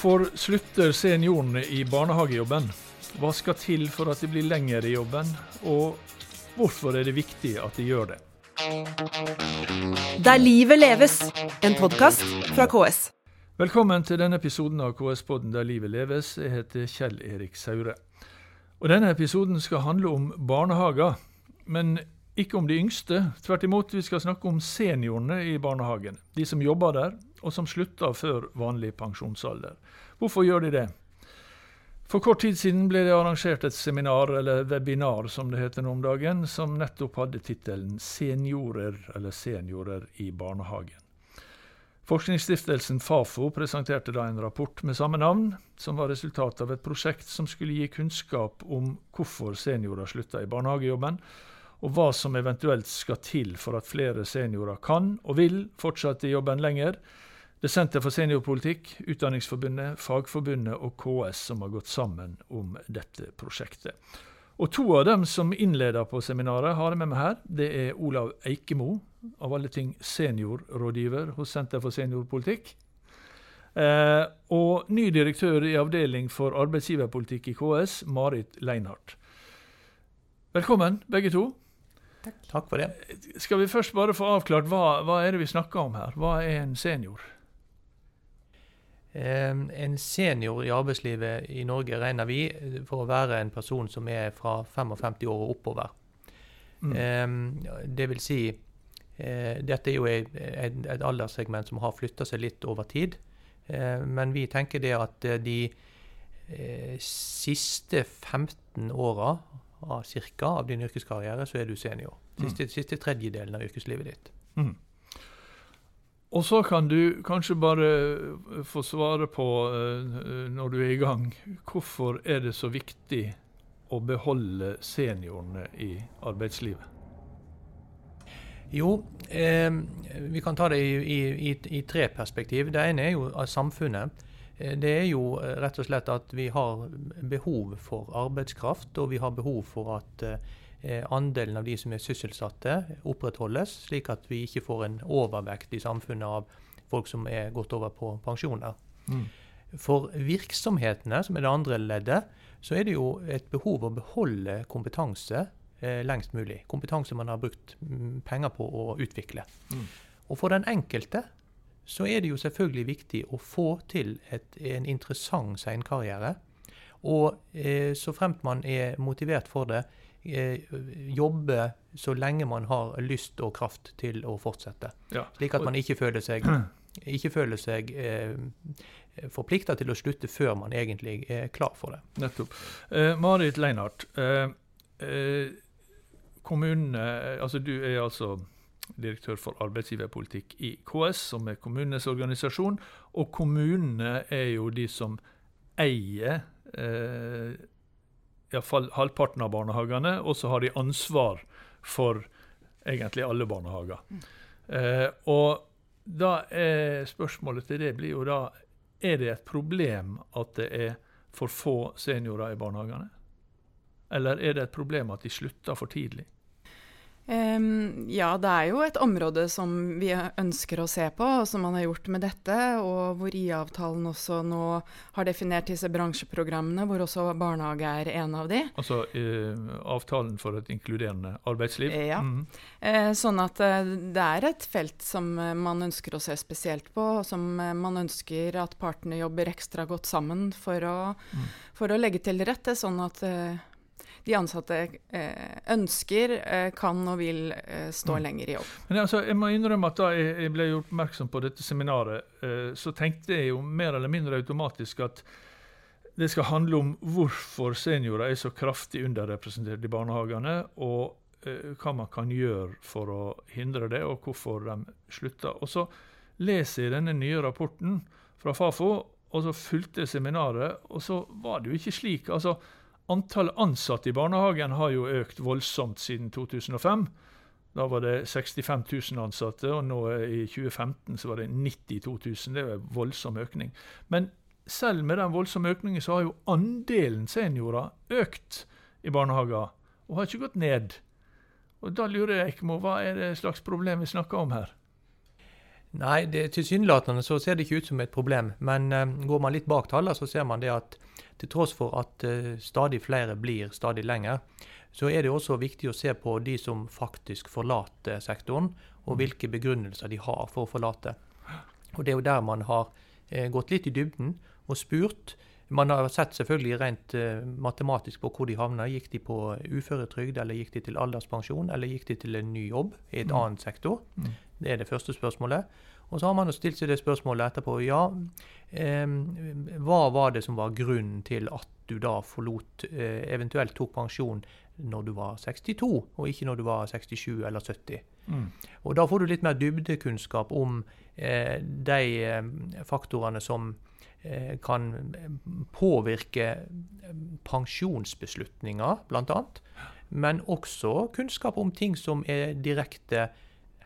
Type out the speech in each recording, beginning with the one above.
Hvorfor slutter seniorene i barnehagejobben? Hva skal til for at de blir lenger i jobben, og hvorfor er det viktig at de gjør det? Der livet leves, en podkast fra KS. Velkommen til denne episoden av KS-podden Der livet leves. Jeg heter Kjell Erik Saure. Og Denne episoden skal handle om barnehager, men ikke om de yngste. Tvert imot, vi skal snakke om seniorene i barnehagen. De som jobber der, og som slutter før vanlig pensjonsalder. Hvorfor gjør de det? For kort tid siden ble det arrangert et seminar, eller webinar som det heter nå om dagen, som nettopp hadde tittelen 'Seniorer eller seniorer i barnehagen'. Forskningsstiftelsen Fafo presenterte da en rapport med samme navn, som var resultatet av et prosjekt som skulle gi kunnskap om hvorfor seniorer slutta i barnehagejobben, og hva som eventuelt skal til for at flere seniorer kan og vil fortsette i jobben lenger, det er Senter for seniorpolitikk, Utdanningsforbundet, Fagforbundet og KS som har gått sammen om dette prosjektet. Og To av dem som innleder på seminaret, har jeg med meg her. Det er Olav Eikemo, av alle ting seniorrådgiver hos Senter for seniorpolitikk. Eh, og ny direktør i avdeling for arbeidsgiverpolitikk i KS, Marit Leinhardt. Velkommen, begge to. Takk. Takk for det. Skal vi først bare få avklart hva, hva er det vi snakker om her? Hva er en senior? En senior i arbeidslivet i Norge regner vi for å være en person som er fra 55 år og oppover. Mm. Det vil si eh, Dette er jo et, alderssegment som har flytta seg litt over tid. Men vi tenker det at de eh, siste 15 åra av, av din yrkeskarriere, så er du senior. Siste, mm. siste tredjedelen av yrkeslivet ditt. Mm. Og så kan du kanskje bare eh, få svare på, uh, når du er i gang, hvorfor er det så viktig å beholde seniorene i arbeidslivet? Jo, eh, vi kan ta det i, i, i, tre perspektiv. Det ene er jo av samfunnet. Det er jo rett og slett at vi har behov for arbeidskraft, og vi har behov for at eh, Eh, andelen av de som er sysselsatte, opprettholdes, slik at vi ikke får en overvekt i samfunnet av folk som er gått over på pensjoner. Mm. For virksomhetene, som er det andre leddet, så er det jo et behov å beholde kompetanse eh, lengst mulig. Kompetanse man har brukt mm, penger på å utvikle. Mm. Og for den enkelte så er det jo selvfølgelig viktig å få til et, en interessant seinkarriere. Og eh, så fremt man er motivert for det, Eh, jobbe så lenge man har lyst og kraft til å fortsette. Ja. Slik at man ikke føler seg, ikke føler seg eh, forplikta til å slutte før man egentlig er klar for det. Nettopp. Eh, Marit Leinhardt, eh, eh, kommunene, altså du er altså direktør for arbeidsgiverpolitikk i KS, som er kommunenes organisasjon. Og kommunene er jo de som eier eh, iallfall halvparten av barnehagene, og så har de ansvar for egentlig alle barnehager. Mm. Eh, og da er spørsmålet til det blir jo da Er det et problem at det er for få seniorer i barnehagene? Eller er det et problem at de slutter for tidlig? Um, ja, det er jo et område som vi ønsker å se på, og som man har gjort med dette. Og hvor IA-avtalen også nå har definert disse bransjeprogrammene, hvor også barnehage er en av de. Altså uh, avtalen for et inkluderende arbeidsliv? Ja. Mm. Uh, sånn at uh, det er et felt som man ønsker å se spesielt på, og som man ønsker at partene jobber ekstra godt sammen for å, mm. for å legge til rette, sånn at de ansatte eh, ønsker, eh, kan og vil eh, stå mm. lenger i jobb. Men altså, Jeg må innrømme at da jeg ble gjort oppmerksom på dette seminaret, så tenkte jeg jo mer eller mindre automatisk at det skal handle om hvorfor seniorer er så kraftig underrepresentert i barnehagene, og hva man kan gjøre for å hindre det, og hvorfor de slutter. Og Så leser jeg denne nye rapporten fra Fafo, og så fulgte jeg seminaret, og så var det jo ikke slik. altså Antallet ansatte i barnehagen har jo økt voldsomt siden 2005. Da var det 65 000 ansatte, og nå i 2015 så var det 92 000. Det er jo en voldsom økning. Men selv med den voldsomme økningen så har jo andelen seniorer økt i barnehager, og har ikke gått ned. Og Da lurer jeg ikke på hva er det slags problem vi snakker om her? Nei, tilsynelatende så ser det ikke ut som et problem. Men uh, går man litt bak tallene, så ser man det at til tross for at uh, stadig flere blir stadig lenger, så er det også viktig å se på de som faktisk forlater sektoren, og mm. hvilke begrunnelser de har for å forlate. Og Det er jo der man har uh, gått litt i dybden og spurt. Man har sett selvfølgelig rent uh, matematisk på hvor de havna. Gikk de på uføretrygd, eller gikk de til alderspensjon, eller gikk de til en ny jobb i et mm. annet sektor? Mm. Det er det første spørsmålet. Og så har man jo stilt seg det spørsmålet etterpå. Ja, hva var det som var grunnen til at du da forlot, eh, eventuelt tok pensjon når du var 62, og ikke når du var 67 eller 70? Mm. Og da får du litt mer dybdekunnskap om eh, de faktorene som eh, kan påvirke pensjonsbeslutninger, bl.a. Men også kunnskap om ting som er direkte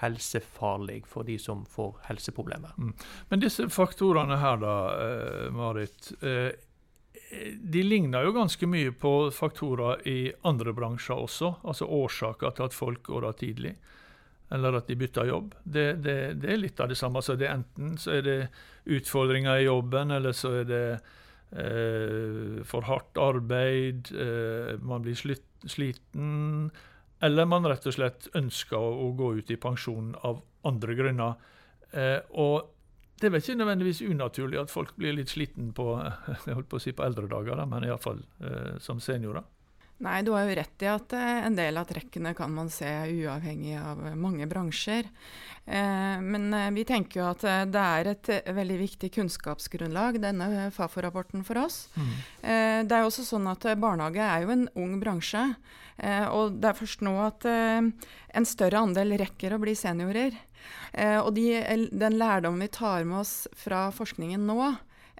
helsefarlig for de som får helseproblemer. Mm. Men disse faktorene her, da, eh, Marit. Eh, de ligner jo ganske mye på faktorer i andre bransjer også. Altså årsaker til at folk går av tidlig, eller at de bytter jobb. Det, det, det er litt av det samme. Så det enten så er det utfordringer i jobben, eller så er det eh, for hardt arbeid, eh, man blir sliten eller man rett og slett ønsker å, gå ut i pensjon av andre grunner. Eh, og det er vel ikke nødvendigvis unaturlig at folk blir litt sliten på, jeg holdt på å si på eldre dager, men iallfall eh, som seniorer. Nei, du har jo rett i at eh, en del av trekkene kan man se uavhengig av mange bransjer. Eh, men eh, vi tenker jo at det er et veldig viktig kunnskapsgrunnlag, denne Fafo-rapporten for oss. Mm. Det er jo også sånn at barnehage er jo en ung bransje. Og det er først nå at en større andel rekker å bli seniorer. Og de, den lærdommen vi tar med oss fra forskningen nå,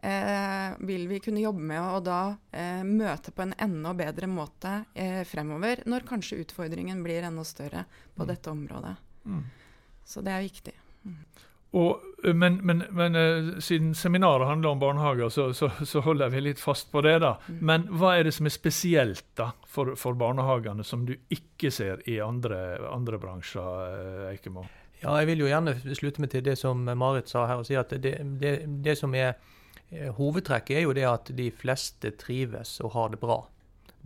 eh, vil vi kunne jobbe med å da eh, møte på en enda bedre måte eh, fremover, når kanskje utfordringen blir enda større på mm. dette området. Mm. Så det er viktig. Mm. Og, eh, men, men, men uh, siden seminaret handler om barnehager, så, så, så, holder vi litt fast på det. da. Mm. Men hva er det som er spesielt da for, for barnehagene, som du ikke ser i andre, andre bransjer? Uh, Eikemo? Ja, Jeg vil jo gjerne slutte meg til det som Marit sa her, og si at det, det, det som er Eh, hovedtrekket er jo det at de fleste trives og har det bra.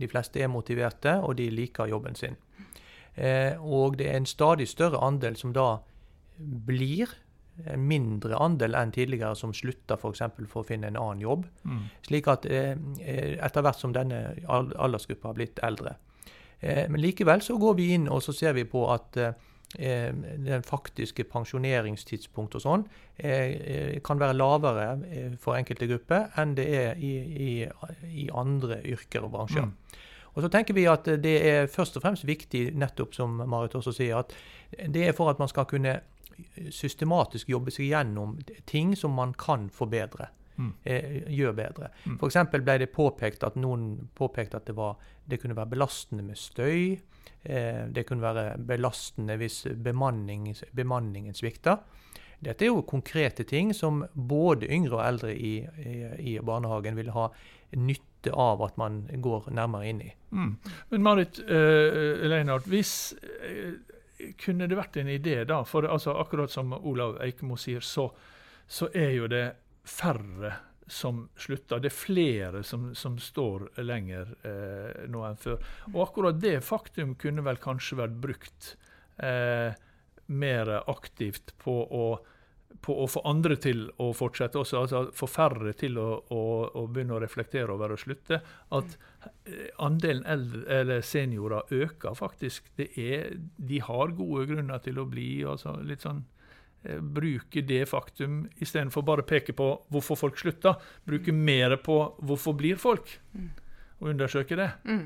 De fleste er motiverte, og de liker jobben sin. Eh, og det er en stadig større andel som da blir en mindre andel enn tidligere som slutter f.eks. For, for å finne en annen jobb. Mm. Slik at eh, etter hvert som denne aldersgruppa har blitt eldre. Men likevel så går vi inn og så ser vi på at Eh, den faktiske pensjoneringstidspunkt og sånn eh, kan være lavere eh, for enkelte grupper enn det er i, i, i andre yrker og bransjer. Mm. Og så tenker vi at det er først og fremst viktig, nettopp som Marit også sier, at det er for at man skal kunne systematisk jobbe seg gjennom ting som man kan forbedre. Mm. Eh, gjør bedre. Mm. F.eks. ble det påpekt at noen påpekte at det, var, det kunne være belastende med støy. Eh, det kunne være belastende hvis bemanning, bemanningen svikter. Dette er jo konkrete ting som både yngre og eldre i, i, i barnehagen vil ha nytte av at man går nærmere inn i. Mm. Men Marit uh, Leinart, hvis uh, kunne det vært en idé, da? For altså, akkurat som Olav Eikemo sier, så, så er jo det færre som slutter. Det er flere som, som står lenger eh, nå enn før. Og akkurat det faktum kunne vel kanskje vært brukt eh, mer aktivt på å, på å, få andre til å fortsette også, altså få færre til å, å, å begynne å reflektere over å slutte. At eh, andelen eldre, eller seniorer øker faktisk. Er, de har gode grunner til å bli altså litt sånn bruke det faktum istedenfor bare å peke på hvorfor folk slutta. Bruke mer på hvorfor blir folk, mm. og undersøke det. Mm.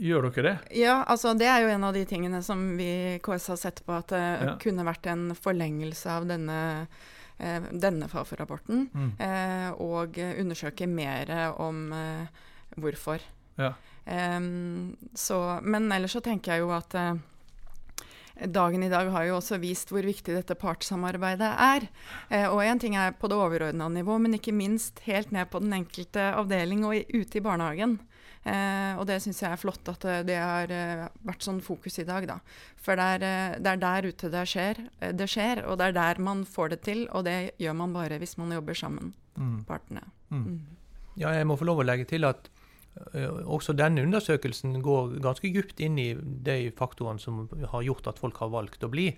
Gjør dere det? Ja, altså det er jo en av de tingene som vi i KS har sett på at det ja. kunne vært en forlengelse av denne, eh, denne Fafo-rapporten. Mm. Eh, og undersøke mer om eh, hvorfor. Ja. Um, så, men ellers så tenker jeg jo at eh, Dagen i dag har jo også vist hvor viktig dette partssamarbeidet er. Eh, og én ting er på det overordna nivå, men ikke minst helt ned på den enkelte avdeling og i, ute i barnehagen. Eh, og det syns jeg er flott at eh, det har vært sånn fokus i dag, da. For det er, det er der ute det skjer, det skjer, og det er der man får det til. Og det gjør man bare hvis man jobber sammen, Mm. partene. Mm. Mm. Ja, jeg må få lov å legge til at også denne undersøkelsen går ganske dypt inn i de faktorene som har gjort at folk har valgt å bli.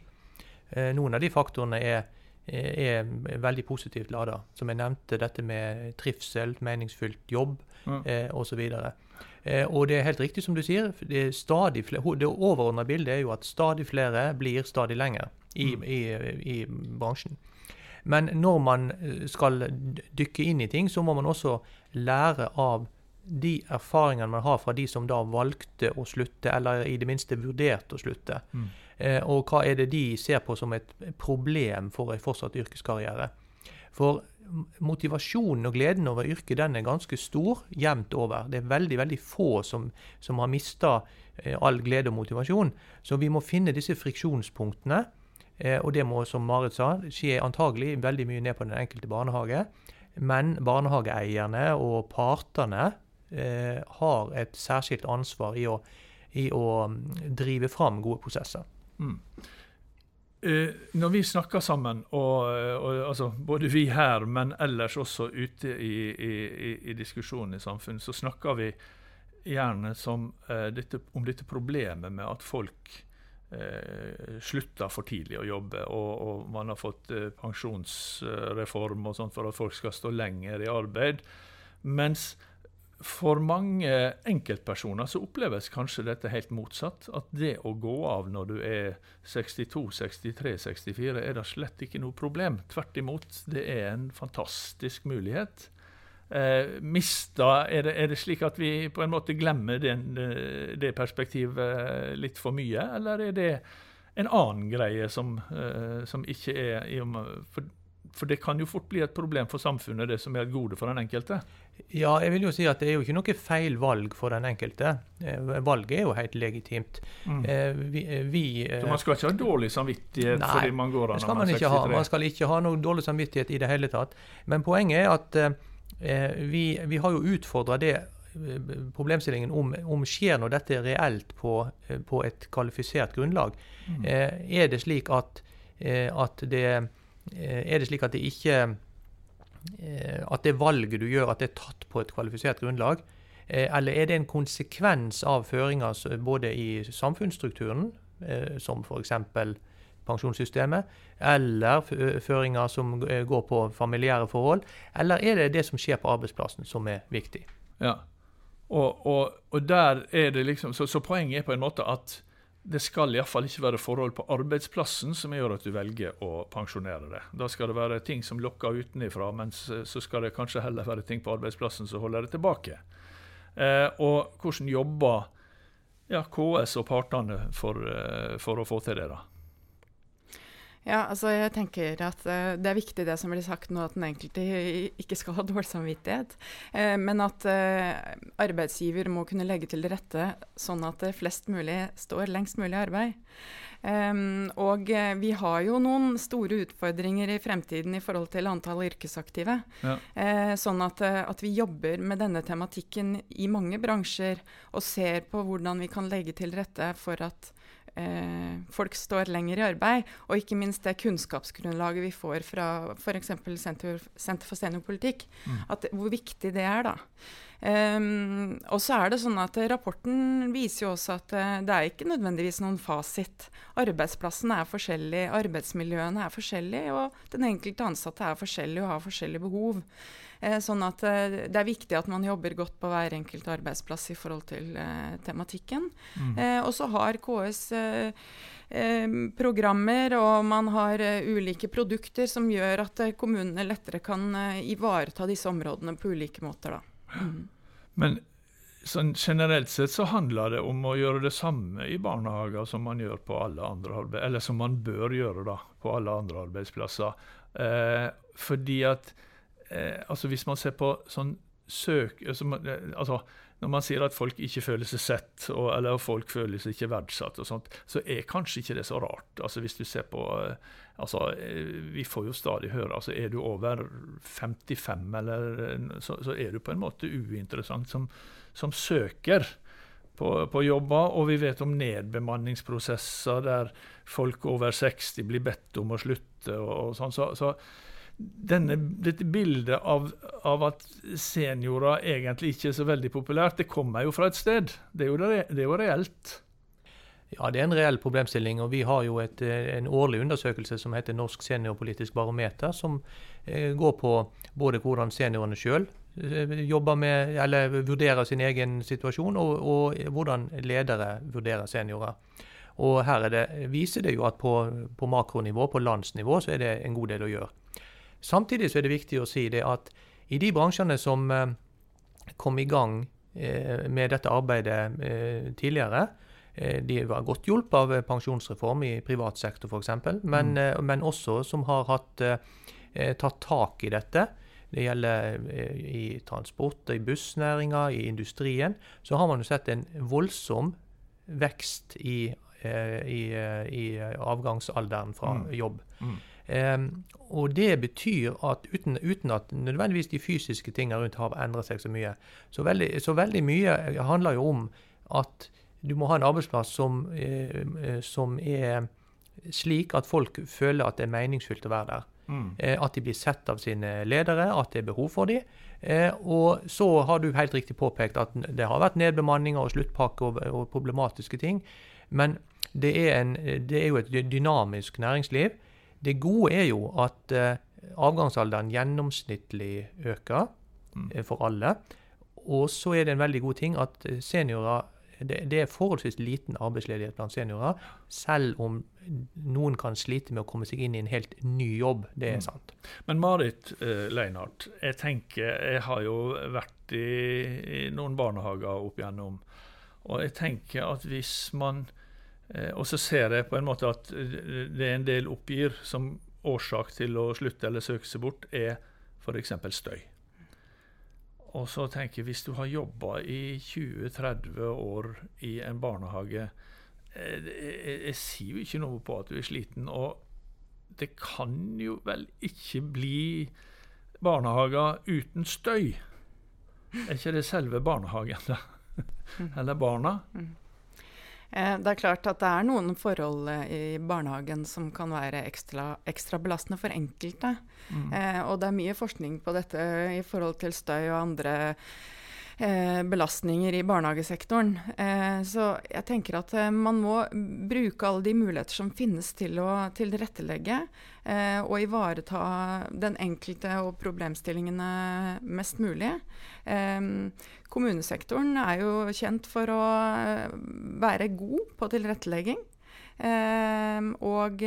Eh, Noen av de faktorene er, er veldig positivt lada. Som jeg nevnte, dette med trivsel, meningsfylt jobb Ja. eh, osv. Eh, og det er helt riktig som du sier. Det, er flere, det overordna bildet er jo at stadig flere blir stadig lenger i, Mm. i, i bransjen. Men når man eh, skal dykke inn i ting, så må man også lære av de erfaringene man har fra de som da valgte å slutte, eller i det minste vurderte å slutte. Mm. Eh, og hva er det de ser på som et problem for en fortsatt yrkeskarriere. For motivasjonen og gleden over yrket den er ganske stor jevnt over. Det er veldig veldig få som, som har mista eh, all glede og motivasjon. Så vi må finne disse friksjonspunktene. Eh, og det må, som Marit sa, skje antagelig veldig mye ned på den enkelte barnehage. Men barnehageeierne og partene har et særskilt ansvar i å, i å mm, drive fram gode prosesser. Mm. Eh, når vi snakker sammen, og, og altså, både vi her, men ellers også ute i, i, i, diskusjonen i samfunnet, så snakker vi gjerne som, eh, dette, om dette problemet med at folk eh, slutter for tidlig å jobbe, og, og man har fått eh, pensjonsreform og sånt for at folk skal stå lenger i arbeid. Mens for mange enkeltpersoner så oppleves kanskje dette helt motsatt. At det å gå av når du er 62, 63, 64 er da slett ikke noe problem. Tvert imot, det er en fantastisk mulighet. Eh, mista, er det, er det slik at vi på en måte glemmer den, eh, det perspektivet litt for mye, eller er det en annen greie som, eh, som ikke er for, for det kan jo fort bli et problem for samfunnet, det som er et gode for den enkelte. Ja, jeg vil jo si at det er jo ikke noe feil valg for den enkelte. Eh, Valget er jo helt legitimt. Mm. Vi, eh, vi eh, Så man skal ikke ha dårlig samvittighet Nei, fordi man går av når man er ikke ha. Man skal ikke ha noe dårlig samvittighet i det hele tatt. Men poenget er at eh, vi, vi har jo utfordra det problemstillingen om, om skjer nå dette reelt på, på et kvalifisert grunnlag. Mm. Eh, er det slik at, at det er det slik at det ikke At det valget du gjør, at det er tatt på et kvalifisert grunnlag? Eh, Eller er det en konsekvens av føringer både i samfunnsstrukturen, eh, som f.eks. pensjonssystemet, eller føringer som eh, går på familiære forhold? Eller er det det som skjer på arbeidsplassen som er viktig? Ja. Og, og, og der er det liksom, så, så poenget er på en måte at det skal iallfall ikke være forhold på arbeidsplassen som gjør at du velger å pensjonere deg. Da skal det være ting som lokker utenifra, mens så skal det kanskje heller være ting på arbeidsplassen som holder det tilbake. Eh, og hvordan jobber ja, KS og partene for, eh, for å få til det, da? Ja, altså jeg tenker at uh, Det er viktig det som blir sagt nå, at den enkelte ikke skal ha dårlig samvittighet. Uh, men at uh, arbeidsgiver må kunne legge til rette sånn at det flest mulig står lengst mulig i arbeid. Um, og vi har jo noen store utfordringer i fremtiden i forhold til antall yrkesaktive. Ja. Sånn at, at vi jobber med denne tematikken i mange bransjer og ser på hvordan vi kan legge til rette for at folk står lenger i arbeid, og ikke minst det kunnskapsgrunnlaget vi får fra f.eks. Senter, Senter for seniorpolitikk, Mm. at, hvor viktig det er. da. Ehm, og så er det sånn at eh, Rapporten viser jo også at eh, det er ikke nødvendigvis noen fasit. Arbeidsplassene er forskjellige, arbeidsmiljøene er forskjellige, og den enkelte ansatte er forskjellig og har forskjellige behov. Eh, sånn at eh, Det er viktig at man jobber godt på hver enkelt arbeidsplass i forhold til eh, tematikken. Mm. Eh, og så har KS programmer, og man har ulike produkter som gjør at kommunene lettere kan ivareta disse områdene på ulike måter. Da. Mm. Men sånn generelt sett så handler det om å gjøre det samme i barnehager som man gjør på alle andre eller som man bør gjøre da, på alle andre arbeidsplasser. Eh, fordi at eh, altså Hvis man ser på sånn søker altså, Når man sier at folk ikke føler seg sett, og, eller folk føler seg ikke verdsatt, og sånt, så er kanskje ikke det så rart. Altså Hvis du ser på altså, Vi får jo stadig høre altså Er du over 55, eller, så, så er du på en måte uinteressant som, som søker på, på, jobber. Og vi vet om nedbemanningsprosesser der folk over 60 blir bedt om å slutte. og, og sånn, så, så denne, dette bildet av, av, at seniorer egentlig ikke er så veldig populært, det kommer jo fra et sted. Det er jo, det, det er jo reelt. Ja, det er en reell problemstilling. og Vi har jo et, en årlig undersøkelse som heter Norsk seniorpolitisk barometer, som eh, går på både hvordan seniorene sjøl eh, jobber med, eller vurderer sin egen situasjon, og, og, hvordan ledere vurderer seniorer. Og her det, viser det jo at på, på makronivå, på landsnivå, så er det en god del å gjøre. Samtidig så er det viktig å si det at i de bransjene som eh, kom i gang eh, med dette arbeidet eh, tidligere, de var godt hjulpet av pensjonsreform i privat sektor f.eks., men, mm. men også som har hatt, tatt tak i dette. Det gjelder i transport, i bussnæringa, i industrien. Så har man jo sett en voldsom vekst i, i, i avgangsalderen fra mm. jobb. Mm. Og det betyr at uten, uten, at nødvendigvis de fysiske tingene rundt har endret seg så mye, så veldig, så veldig, mye handler jo om at du må ha en arbeidsplass som, eh, som er slik at folk føler at det er meningsfylt å være der. Mm. Eh, at de blir sett av sine ledere, at det er behov for dem. Eh, og så har du helt riktig påpekt at det har vært nedbemanninger og sluttpakke og, og problematiske ting. Men det er, en, det er jo et dynamisk næringsliv. Det gode er jo at eh, avgangsalderen gjennomsnittlig øker mm. eh, for alle. Og så er det en veldig god ting at eh, seniorer det, det, er forholdsvis liten arbeidsledighet blant seniorer, selv om noen kan slite med å komme seg inn i en helt ny jobb. Det er mm. sant. Men Marit uh, Leinart, jeg tenker, jeg har jo vært i, i noen barnehager opp igjennom, og jeg tenker at hvis man og så ser jeg på en måte at eh, det er en del oppgir som årsak til å slutte eller søke seg bort, er f.eks. støy. Og så tenker jeg, hvis du har jobba i 20-30 år i en barnehage jeg, jeg, jeg, sier jo ikke noe på at du er sliten, og det kan jo vel ikke bli barnehager uten støy? Er ikke det selve barnehagen, da? Eller barna? Eh, det er klart at det er noen forhold eh, i barnehagen som kan være ekstra, ekstra belastende for enkelte. Mm. Eh, og det er mye forskning på dette i forhold til støy og andre belastninger i barnehagesektoren. Eh, så jeg tenker at eh, man må bruke alle de muligheter som finnes til å tilrettelegge eh, og ivareta den enkelte og problemstillingene mest mulig. Eh, kommunesektoren er jo kjent for å eh, være god på tilrettelegging. og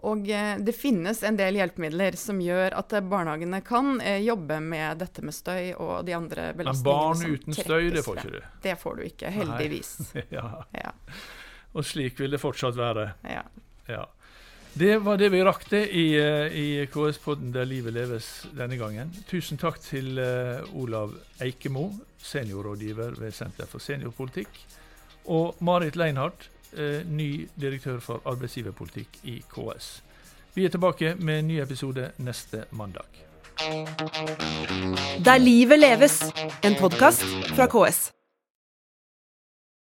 og eh, det finnes en del hjelpemidler som gjør at eh, barnehagene kan eh, jobbe med dette med støy og de andre belastningene Men barn uten støy, det får ikke du? Det får du ikke, heldigvis. ja. ja. Og slik vil det fortsatt være. Ja. ja. Det var det vi rakk det i, i KS-podden Der livet leves denne gangen. Tusen takk til Olav Eikemo, seniorrådgiver ved Senter for seniorpolitikk, og Marit Leinhardt, eh, ny direktør for arbeidsgiverpolitikk i KS. Vi er tilbake med en ny episode neste mandag. Der livet leves, en podkast fra KS.